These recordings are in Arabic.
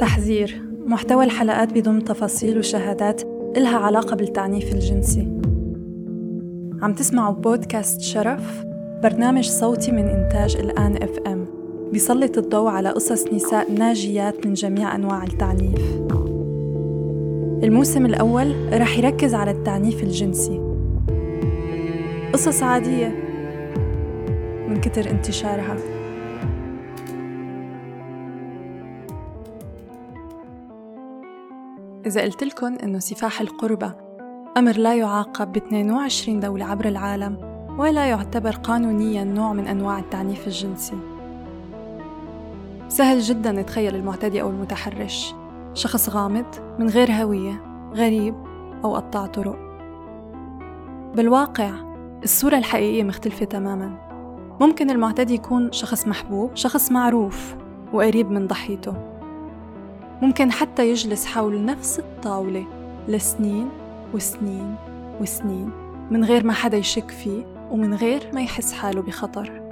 تحذير محتوى الحلقات بضم تفاصيل وشهادات إلها علاقة بالتعنيف الجنسي. عم تسمعوا بودكاست شرف برنامج صوتي من إنتاج الآن إف إم. بيسلط الضوء على قصص نساء ناجيات من جميع أنواع التعنيف. الموسم الأول رح يركز على التعنيف الجنسي. قصص عادية. من كتر انتشارها. إذا قلت لكم إنه سفاح القربة أمر لا يعاقب ب 22 دولة عبر العالم ولا يعتبر قانونيا نوع من أنواع التعنيف الجنسي. سهل جدا نتخيل المعتدي أو المتحرش شخص غامض من غير هوية غريب أو قطاع طرق. بالواقع الصورة الحقيقية مختلفة تماما. ممكن المعتدي يكون شخص محبوب شخص معروف وقريب من ضحيته. ممكن حتى يجلس حول نفس الطاولة لسنين وسنين وسنين من غير ما حدا يشك فيه ومن غير ما يحس حاله بخطر.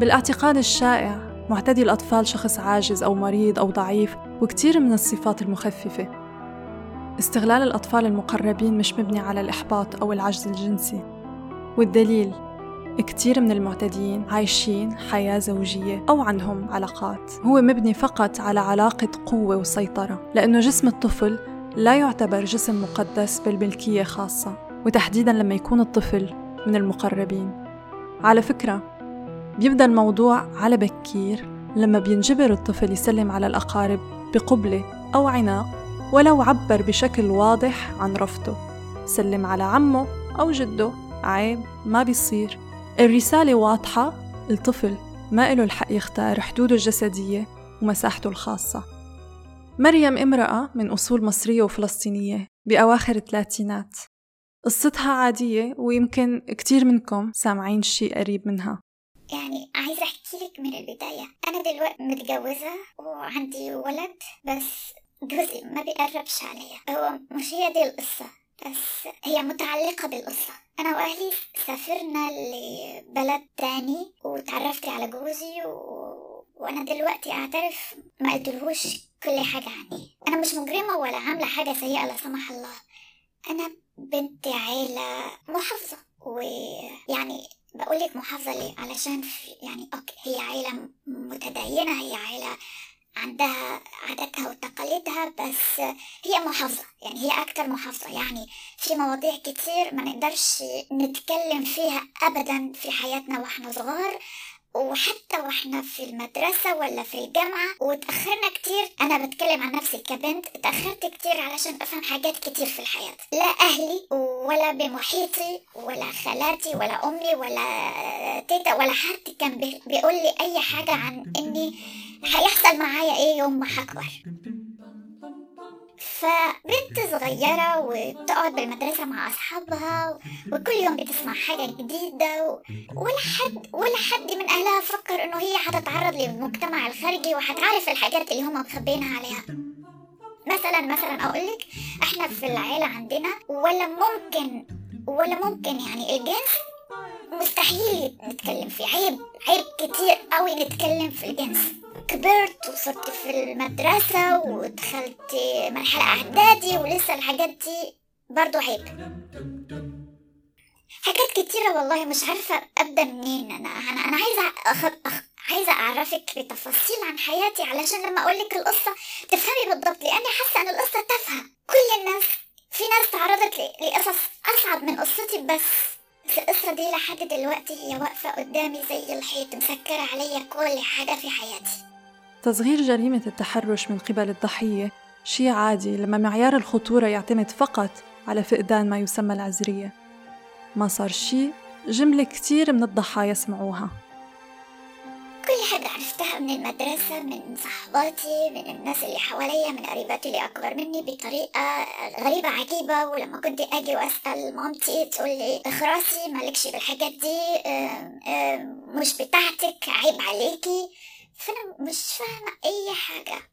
بالاعتقاد الشائع معتدي الأطفال شخص عاجز أو مريض أو ضعيف وكتير من الصفات المخففة. استغلال الأطفال المقربين مش مبني على الإحباط أو العجز الجنسي. والدليل كتير من المعتدين عايشين حياة زوجية أو عندهم علاقات. هو مبني فقط على علاقة قوة وسيطرة لأنه جسم الطفل لا يعتبر جسم مقدس بل ملكية خاصة. وتحديدا لما يكون الطفل من المقربين. على فكرة بيبدأ الموضوع على بكير لما بينجبر الطفل يسلم على الأقارب بقبلة أو عناق ولو عبر بشكل واضح عن رفضه. سلم على عمه أو جده عيب ما بيصير. الرسالة واضحة الطفل ما إله الحق يختار حدوده الجسدية ومساحته الخاصة. مريم امرأة من أصول مصرية وفلسطينية بأواخر الثلاثينات. قصتها عادية ويمكن كتير منكم سامعين شي قريب منها. يعني عايزة أحكي لك من البداية. أنا دلوقتي متجوزة وعندي ولد بس جوزي ما بيقربش عليا. هو مش هي دي القصة. بس هي متعلقة بالقصة أنا وأهلي سافرنا لبلد تاني وتعرفت على جوزي و... وأنا دلوقتي أعترف ما قلتلهوش كل حاجة عني. أنا مش مجرمة ولا عاملة حاجة سيئة لا سمح الله. أنا بنت عيلة محافظة. ويعني بقولك محافظة ليه؟ علشان يعني أوكي هي عيلة متدينة هي عيلة عندها عاداتها وتقاليدها بس هي محافظة يعني هي أكتر محافظة. يعني في مواضيع كتير ما نقدرش نتكلم فيها أبدا في حياتنا وإحنا صغار وحتى وإحنا في المدرسة ولا في الجامعة. وتأخرنا كتير أنا بتكلم عن نفسي كبنت تأخرت كتير علشان أفهم حاجات كتير في الحياة. لا أهلي ولا بمحيطي ولا خالاتي ولا أمي ولا تيتا ولا حد كان بيقول لي أي حاجة عن إني هيحصل معايا إيه يوم ما هكبر؟ فبنت صغيرة وبتقعد بالمدرسة مع أصحابها وكل يوم بتسمع حاجة جديدة و... ولا حد ولا حد من أهلها فكر إنه هي هتتعرض للمجتمع الخارجي وهتعرف الحاجات اللي هم مخبينها عليها. مثلا مثلا أقولك إحنا في العيلة عندنا ولا ممكن ولا ممكن يعني الجنس مستحيل نتكلم فيه. عيب عيب كتير قوي نتكلم في الجنس. كبرت وصرت في المدرسة ودخلت مرحلة إعدادي ولسه الحاجات دي برضو عيب. حاجات كتيرة والله مش عارفة أبدأ منين. أنا أنا, أنا عايزة أخ... أخ... عايزة أعرفك بتفاصيل عن حياتي علشان لما أقولك القصة تفهمي بالضبط لأني حاسة أن القصة تافهة. كل الناس في ناس تعرضت لقصص أصعب من قصتي بس القصة دي لحد دلوقتي هي واقفة قدامي زي الحيط مسكرة عليا كل حاجة في حياتي. تصغير جريمة التحرش من قبل الضحية شيء عادي لما معيار الخطورة يعتمد فقط على فقدان ما يسمى العذرية. ما صار شيء جملة كتير من الضحايا سمعوها. من المدرسة من صحباتي من الناس اللي حواليا من قريباتي اللي أكبر مني بطريقة غريبة عجيبة. ولما كنت أجي وأسأل مامتي تقول لي اخراسي مالكش بالحاجات دي مش بتاعتك عيب عليكي. فأنا مش فاهمة أي حاجة.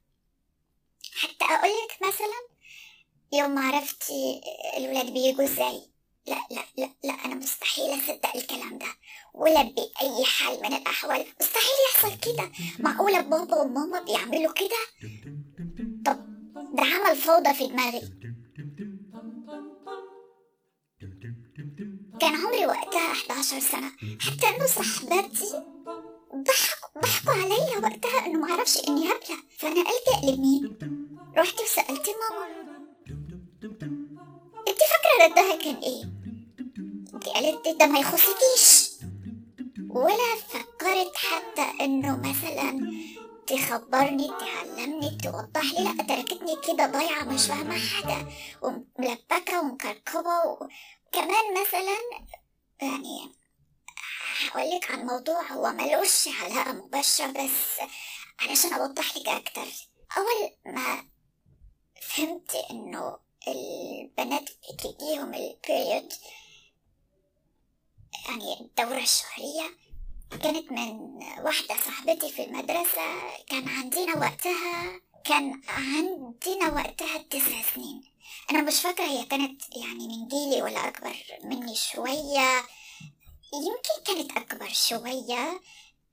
حتى أقولك مثلا يوم ما عرفتي الولاد بيجوا إزاي. لا لا لا لا أنا مستحيل أصدق الكلام ده ولا بأي حال من الأحوال مستحيل يحصل كده. معقولة بابا وماما بيعملوا كده؟ طب ده عمل فوضى في دماغي. كان عمري وقتها 11 سنة. حتى إنه صاحباتي ضحكوا ضحكوا عليا وقتها إنه معرفش إني هبلة. فأنا ألجأ لمين؟ رحت وسألت ماما. أنت فاكرة ردها كان إيه؟ قالت ده ما يخصكيش ولا فكرت حتى إنه مثلا تخبرني تعلمني توضح لي لأ تركتني كده ضايعة مش فاهمة حاجة. وملبكة ومكركبة وكمان مثلا يعني هقولك عن موضوع هو ملوش علاقة مباشرة بس علشان أوضح لك أكتر. أول ما فهمت إنه البنات بتجيهم البيريود يعني الدورة الشهرية كانت من واحدة صاحبتي في المدرسة. كان عندنا وقتها كان عندنا وقتها تسع سنين. أنا مش فاكرة هي كانت يعني من جيلي ولا أكبر مني شوية. يمكن كانت أكبر شوية.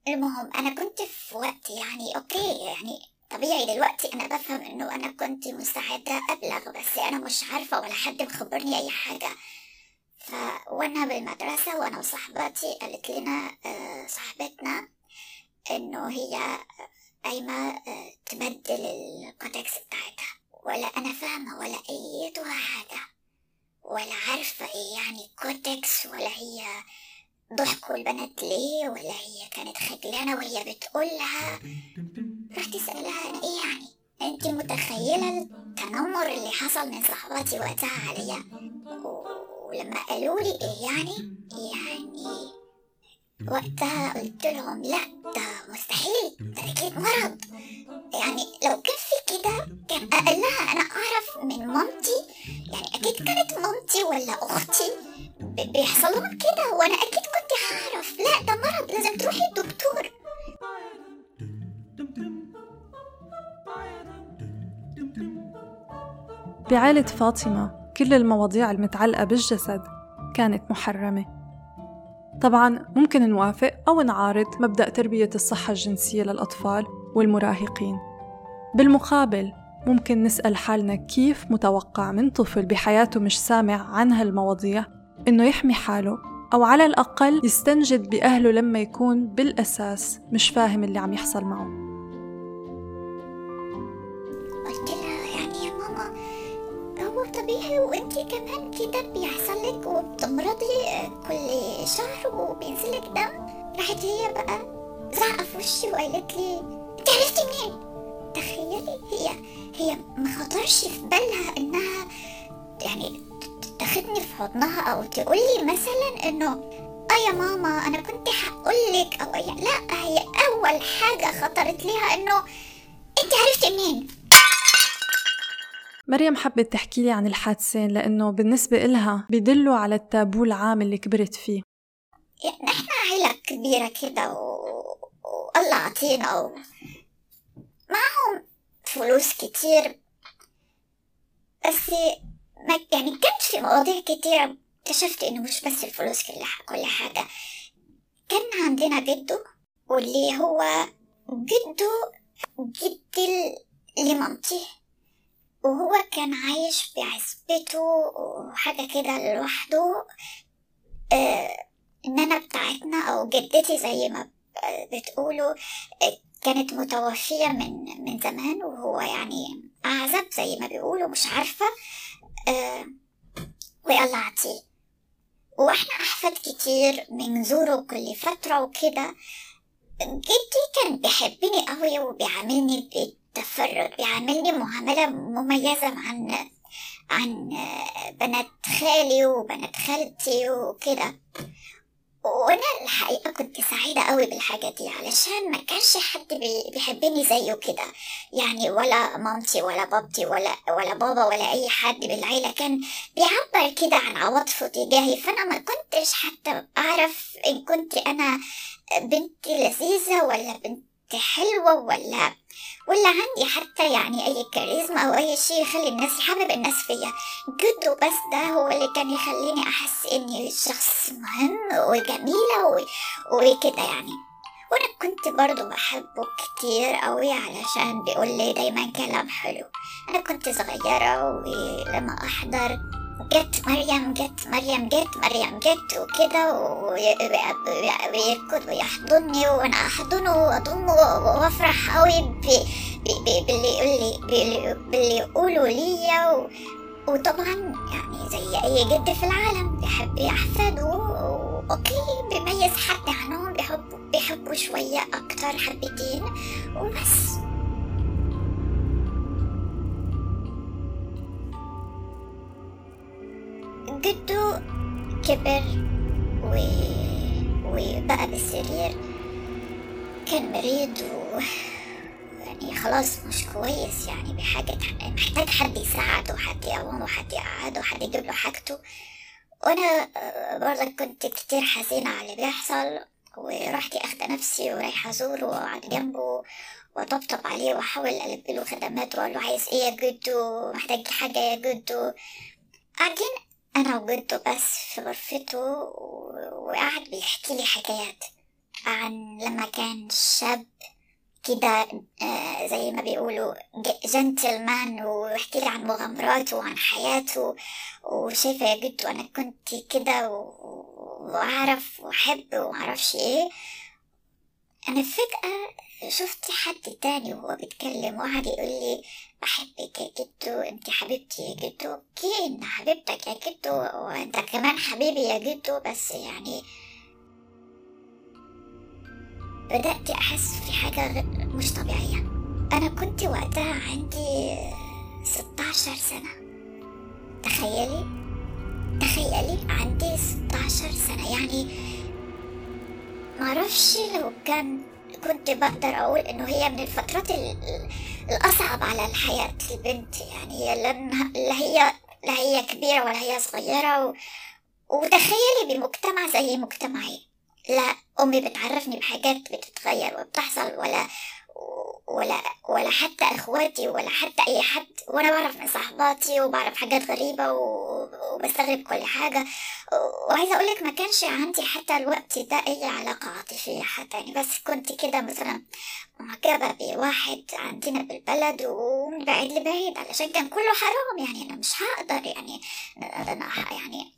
المهم أنا كنت في وقت يعني أوكي يعني طبيعي دلوقتي أنا بفهم إنه أنا كنت مستعدة أبلغ بس أنا مش عارفة ولا حد مخبرني أي حاجة. ف وأنا بالمدرسة وأنا وصاحباتي قالت لنا آه، صاحبتنا إنه هي قايمة آه، تبدل ال Kotex بتاعتها. ولا أنا فاهمة ولا أيتها حاجة ولا عارفة إيه يعني Kotex ولا هي ضحكوا البنات ليه ولا هي كانت خجلانة وهي بتقولها. رحت سألها أنا إيه يعني؟ أنت متخيلة التنمر اللي حصل من صحباتي وقتها عليا؟ ولما قالوا لي إيه يعني؟ يعني وقتها قلت لهم لا ده مستحيل ده أكيد مرض. يعني لو كان في كده كان أقلها أنا أعرف من مامتي. يعني أكيد كانت مامتي ولا أختي. بيحصل لهم كده وأنا أكيد كنت هعرف. لا ده مرض لازم تروحي الدكتور. بعائلة فاطمة. كل المواضيع المتعلقة بالجسد كانت محرمة. طبعا ممكن نوافق أو نعارض مبدأ تربية الصحة الجنسية للأطفال والمراهقين. بالمقابل ممكن نسأل حالنا كيف متوقع من طفل بحياته مش سامع عن هالمواضيع إنه يحمي حاله أو على الأقل يستنجد بأهله لما يكون بالأساس مش فاهم اللي عم يحصل معه. وانتي كمان كده بيحصل لك وبتمرضي كل شهر وبينزلك دم راحت هي بقى زعقة في وشي وقالت لي انت عرفتي منين؟ تخيلي هي هي ما خطرش في بالها إنها يعني تاخدني في حضنها أو تقول لي مثلا إنه آه يا ماما أنا كنت هقول لك أو لا هي أول حاجة خطرت ليها إنه انت عرفتي منين مريم حبت تحكي لي عن الحادثين لأنه بالنسبة إلها بيدلوا على التابو العام اللي كبرت فيه. نحن عيلة كبيرة كده و... والله عطينا و... معهم فلوس كتير بس ما يعني كانت في مواضيع كتير اكتشفت إنه مش بس الفلوس كل كل حاجة. كان عندنا جده واللي هو جده جد لمامتي. وهو كان عايش بعزبته وحاجة كده لوحده. آه النانا بتاعتنا أو جدتي زي ما بتقولوا آه كانت متوفية من من زمان وهو يعني أعزب زي ما بيقولوا مش عارفة. آه ويلا عطيه وإحنا أحفاد كتير بنزوره كل فترة وكده. جدي كان بيحبني قوي وبيعاملني التفرد بيعاملني معاملة مميزة عن عن بنات خالي وبنات خالتي وكده. وأنا الحقيقة كنت سعيدة قوي بالحاجة دي علشان ما كانش حد بيحبني زيه كده. يعني ولا مامتي ولا بابتي ولا ولا بابا ولا أي حد بالعيلة كان بيعبر كده عن عواطفه تجاهي. فأنا ما كنتش حتى أعرف إن كنت أنا بنت لذيذة ولا بنت حلوة ولا؟ ولا عندي حتى يعني أي كاريزما أو أي شيء يخلي الناس يحبب الناس فيا. جده بس ده هو اللي كان يخليني أحس إني شخص مهم وجميلة. وكده يعني. وأنا كنت برضو بحبه كتير قوي علشان بيقول لي دايما كلام حلو. أنا كنت صغيرة ولما أحضر جت مريم جت مريم جت مريم جت وكده ويركض ويحضني وأنا أحضنه وأضمه وأفرح قوي باللي يقول لي باللي يقولوا ليا. وطبعا يعني زي أي جد في العالم بيحب احفاده أوكي بيميز حد عنهم بيحبوا بيحبوا شوية أكتر حبتين. وبس. جده كبر و... وبقى بالسرير. كان مريض و يعني خلاص مش كويس يعني بحاجة محتاج حد يساعده حد يقومه حد يقعده حد يجيب له حاجته. وأنا برضه كنت كتير حزينة على اللي بيحصل ورحت اخد نفسي ورايحة أزوره وأقعد جنبه وطبطب عليه وأحاول البي له خدمات وأقول له عايز إيه يا جدو؟ محتاج حاجة يا جدو؟ قاعدين أنا وجده بس في غرفته وقعد بيحكي لي حكايات عن لما كان شاب كده آه زي ما بيقولوا جنتلمان ويحكي لي عن مغامراته وعن حياته وشايفة يا جدو أنا كنت كده وأعرف وأحب ومعرفش إيه. أنا فجأة شفت حد تاني وهو بيتكلم وقعد يقول لي بحبك يا جدو انت حبيبتي يا جدو. okay أنا حبيبتك يا جدو وأنت كمان حبيبي يا جدو بس يعني بدأت أحس في حاجة مش طبيعية. أنا كنت وقتها عندي ستاشر سنة. تخيلي تخيلي عندي ستاشر سنة. يعني معرفش لو كان كنت بقدر أقول إنه هي من الفترات الأصعب على الحياة البنت. يعني هي لا هي لا هي كبيرة ولا هي صغيرة و... وتخيلي بمجتمع زي مجتمعي. لا أمي بتعرفني بحاجات بتتغير وبتحصل ولا ولا ولا حتى إخواتي ولا حتى أي حد وأنا بعرف من صحباتي وبعرف حاجات غريبة وبستغرب كل حاجة. وعايزة أقول لك ما كانش عندي حتى الوقت ده أي علاقة عاطفية حتى يعني بس كنت كده مثلا معجبة بواحد عندنا بالبلد ومن بعيد لبعيد علشان كان كله حرام يعني أنا مش هقدر يعني أنا يعني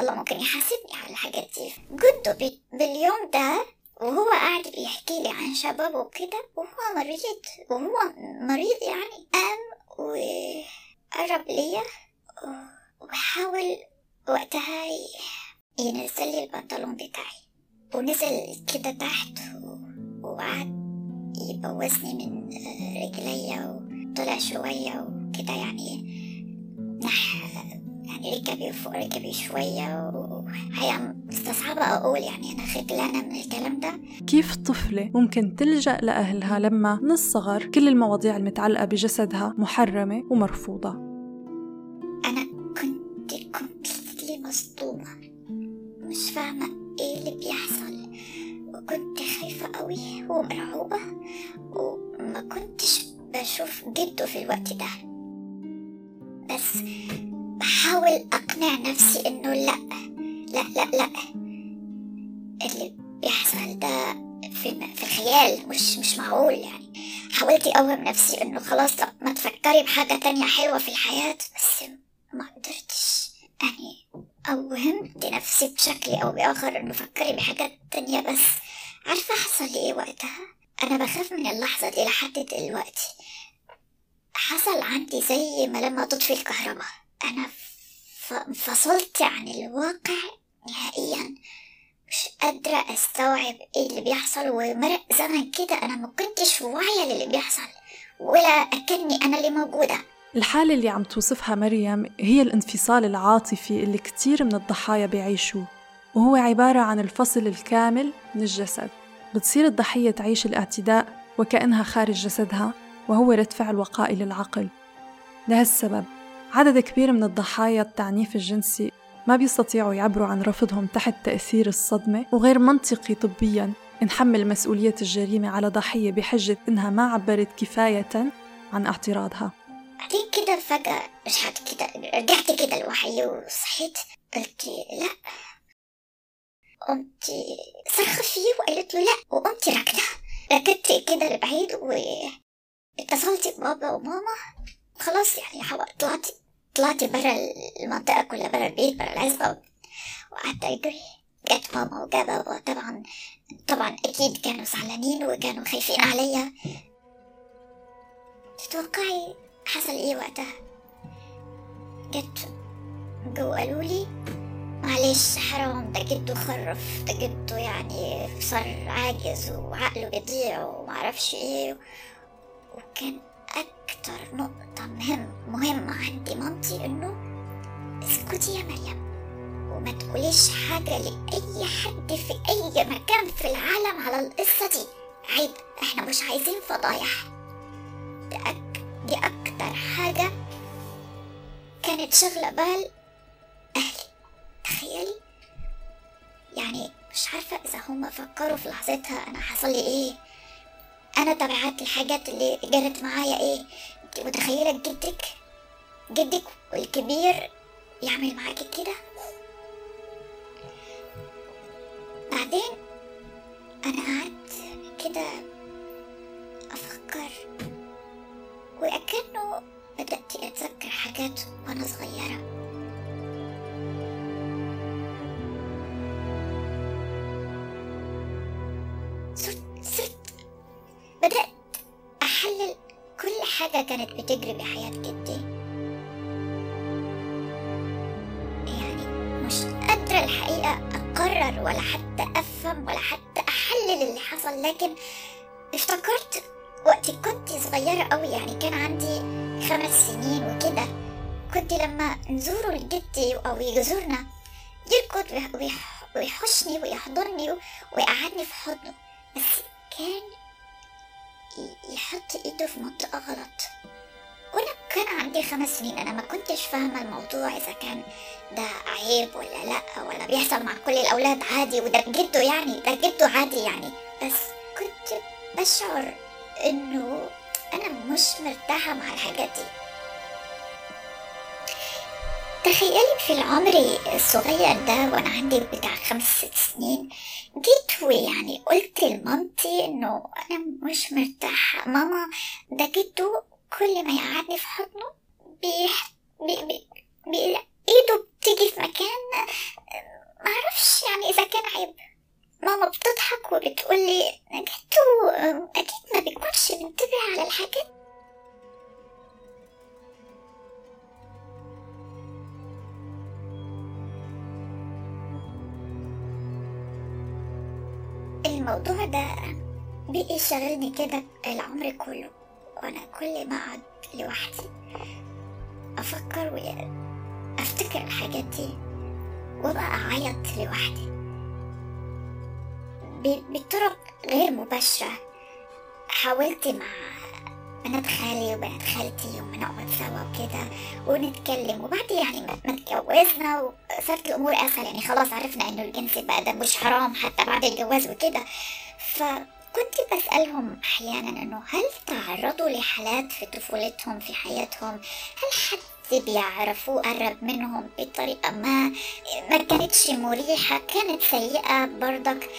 الله ممكن يحاسبني على الحاجات دي. جده باليوم ده وهو قاعد بيحكي لي عن شبابه وكده وهو مريض وهو مريض يعني قام وقرب ليا وحاول وقتها ينزل لي البنطلون بتاعي. ونزل كده تحت وقعد يبوسني من رجليا وطلع شوية وكده يعني نح يعني ركبي فوق ركبي شوية وهي مستصعبة. أقول يعني أنا خجلانة من الكلام ده. كيف طفلة ممكن تلجأ لأهلها لما من الصغر كل المواضيع المتعلقة بجسدها محرمة ومرفوضة؟ أنا كنت كومبليتلي مصدومة. مش فاهمة إيه اللي بيحصل. وكنت خايفة قوي ومرعوبة. وما كنتش بشوف جده في الوقت ده. بس بحاول أقنع نفسي إنه لأ. لأ لأ لأ. اللي بيحصل ده في في الخيال مش مش معقول يعني. حاولت أقوم نفسي إنه خلاص طب ما تفكري بحاجة تانية حلوة في الحياة بس ما قدرتش يعني أوهمت نفسي بشكل أو بآخر إنه فكري بحاجات تانية. بس عارفة حصل لي إيه وقتها؟ أنا بخاف من اللحظة دي لحد دلوقتي. حصل عندي زي ما لما تطفي الكهرباء. أنا انفصلت عن الواقع نهائيا. مش قادرة أستوعب إيه اللي بيحصل ومرق زمن كده أنا ما كنتش واعية للي بيحصل ولا أكني أنا اللي موجودة. الحالة اللي عم توصفها مريم هي الانفصال العاطفي اللي كتير من الضحايا بيعيشوه وهو عبارة عن الفصل الكامل من الجسد. بتصير الضحية تعيش الاعتداء وكأنها خارج جسدها وهو رد فعل وقائي للعقل. لهالسبب عدد كبير من الضحايا التعنيف الجنسي ما بيستطيعوا يعبروا عن رفضهم تحت تأثير الصدمة وغير منطقي طبيا. نحمل مسؤولية الجريمة على ضحية بحجة إنها ما عبرت كفاية عن اعتراضها. بعدين كده فجأة رجعت كده رجعت كده لوحي وصحيت قلت لا. قمت صرخت فيه وقالت له لا وقمت راكدة ركدت كده لبعيد واتصلت ببابا وماما. خلاص يعني طلعت طلعت برا المنطقة كلها برا البيت برا العزبة. وقعدت أجري. جت ماما وجا بابا طبعا طبعا أكيد كانوا زعلانين وكانوا خايفين عليا. تتوقعي حصل إيه وقتها؟ جت جو قالوا لي معلش حرام ده جده خرف ده جده يعني صار عاجز وعقله بيضيع ومعرفش إيه. وكان أكتر نقطة مهم مهمة عندي مامتي إنه اسكتي يا مريم وما تقوليش حاجة لأي حد في أي مكان في العالم على القصة دي. عيب إحنا مش عايزين فضايح. دي, أك... دي أكتر حاجة كانت شغلة بال أهلي. تخيلي؟ يعني مش عارفة إذا هم فكروا في لحظتها أنا حصل لي إيه. أنا تبعت الحاجات اللي جرت معايا أنت متخيلة جدك؟ جدك الكبير يعمل معاكي كده؟ بعدين أنا قعدت كده أفكر وأكنه بدأت أتذكر حاجات وأنا صغيرة. كانت بتجري بحياة جدي. يعني مش قادرة الحقيقة أقرر ولا حتى أفهم ولا حتى أحلل اللي حصل لكن افتكرت وقت كنت صغيرة أوي يعني كان عندي خمس سنين وكده. كنت لما نزوره لجدي أو يزورنا يركض ويحشني ويحضني ويقعدني في حضنه. بس كان يحط إيده في منطقة غلط. وأنا كان عندي خمس سنين أنا ما كنتش فاهمة الموضوع إذا كان ده عيب ولا لأ ولا بيحصل مع كل الأولاد عادي وده جده يعني ده جده عادي يعني. بس كنت بشعر إنه أنا مش مرتاحة مع الحاجات دي. تخيلي في العمر الصغير ده وأنا عندي بتاع خمس ست سنين جيت ويعني قلت لمامتي إنه أنا مش مرتاحة. ماما ده جده كل ما يقعدني في حضنه بيح بي بي لوحدي. بطرق غير مباشرة. حاولت مع بنات خالي وبنات خالتي ونقعد سوا وكده ونتكلم. وبعد يعني ما اتجوزنا وصارت الأمور أسهل. يعني خلاص عرفنا إنه الجنس بقى ده مش حرام حتى بعد الجواز وكده. فكنت بسألهم أحيانا إنه هل تعرضوا لحالات في طفولتهم في حياتهم؟ هل حد بيعرفوه قرب منهم بطريقة ما ما كانتش مريحة كانت سيئة برضك.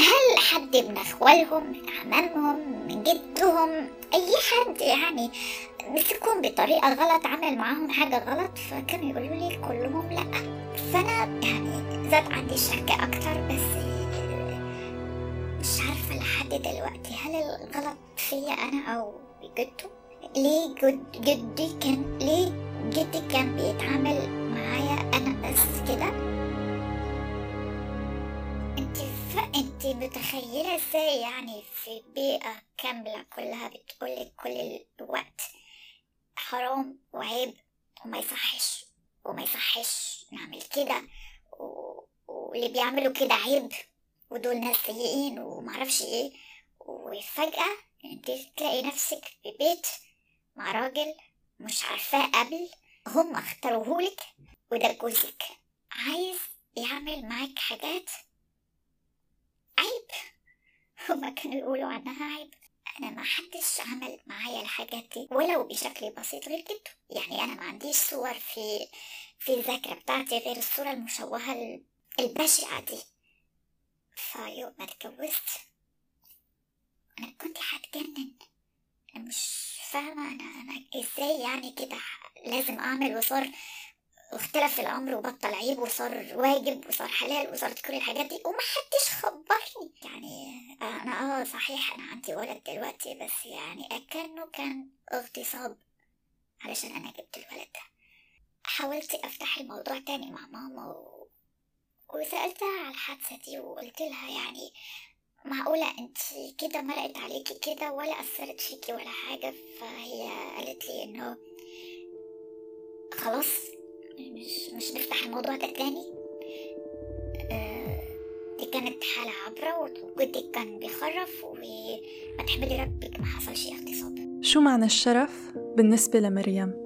هل حد من أخوالهم من عمامهم من جدهم أي حد يعني مسكهم بطريقة غلط عمل معاهم حاجة غلط فكانوا يقولوا لي كلهم لأ. فأنا يعني زاد عندي شك أكتر بس مش عارفة لحد دلوقتي هل الغلط فيا أنا أو جده؟ ليه جد جدي كان ليه جدي كان بيتعامل معايا أنا بس كده. انت ف... انت متخيلة إزاي يعني في بيئة كاملة كلها بتقولك كل الوقت حرام وعيب وما يصحش وما يصحش نعمل كده و... واللي بيعملوا كده عيب ودول ناس سيئين ومعرفش إيه. وفجأة انت تلاقي نفسك في بيت مع راجل مش عارفاه قبل. هم اختاروهولك وده جوزك. عايز يعمل معاك حاجات؟ عيب. هما كانوا يقولوا عنها عيب. أنا ما حدش عمل معايا الحاجات دي ولو بشكل بسيط غير كده. يعني أنا ما عنديش صور في في الذاكرة بتاعتي غير الصورة المشوهة البشعة دي. فيوم ما اتجوزت أنا كنت هتجنن. مش فاهمة أنا أنا إزاي يعني كده؟ لازم أعمل وصار واختلف الأمر وبطل عيب وصار واجب وصار حلال وصارت كل الحاجات دي ومحدش خبرني. يعني أنا آه صحيح أنا عندي ولد دلوقتي بس يعني أكنه كان اغتصاب علشان أنا جبت الولد ده. حاولت أفتح الموضوع تاني مع ماما و... وسألتها على الحادثة دي وقلت لها يعني معقولة انت كده مرقت عليكي كده ولا أثرت فيكي ولا حاجة فهي قالت لي إنه خلاص مش مش نفتح الموضوع ده تاني آه دي كانت حالة عبرة وجدك كان بيخرف وما تحملي ربك ما حصلش اغتصاب شو معنى الشرف بالنسبة لمريم؟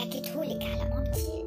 حكيتهولك على مامتي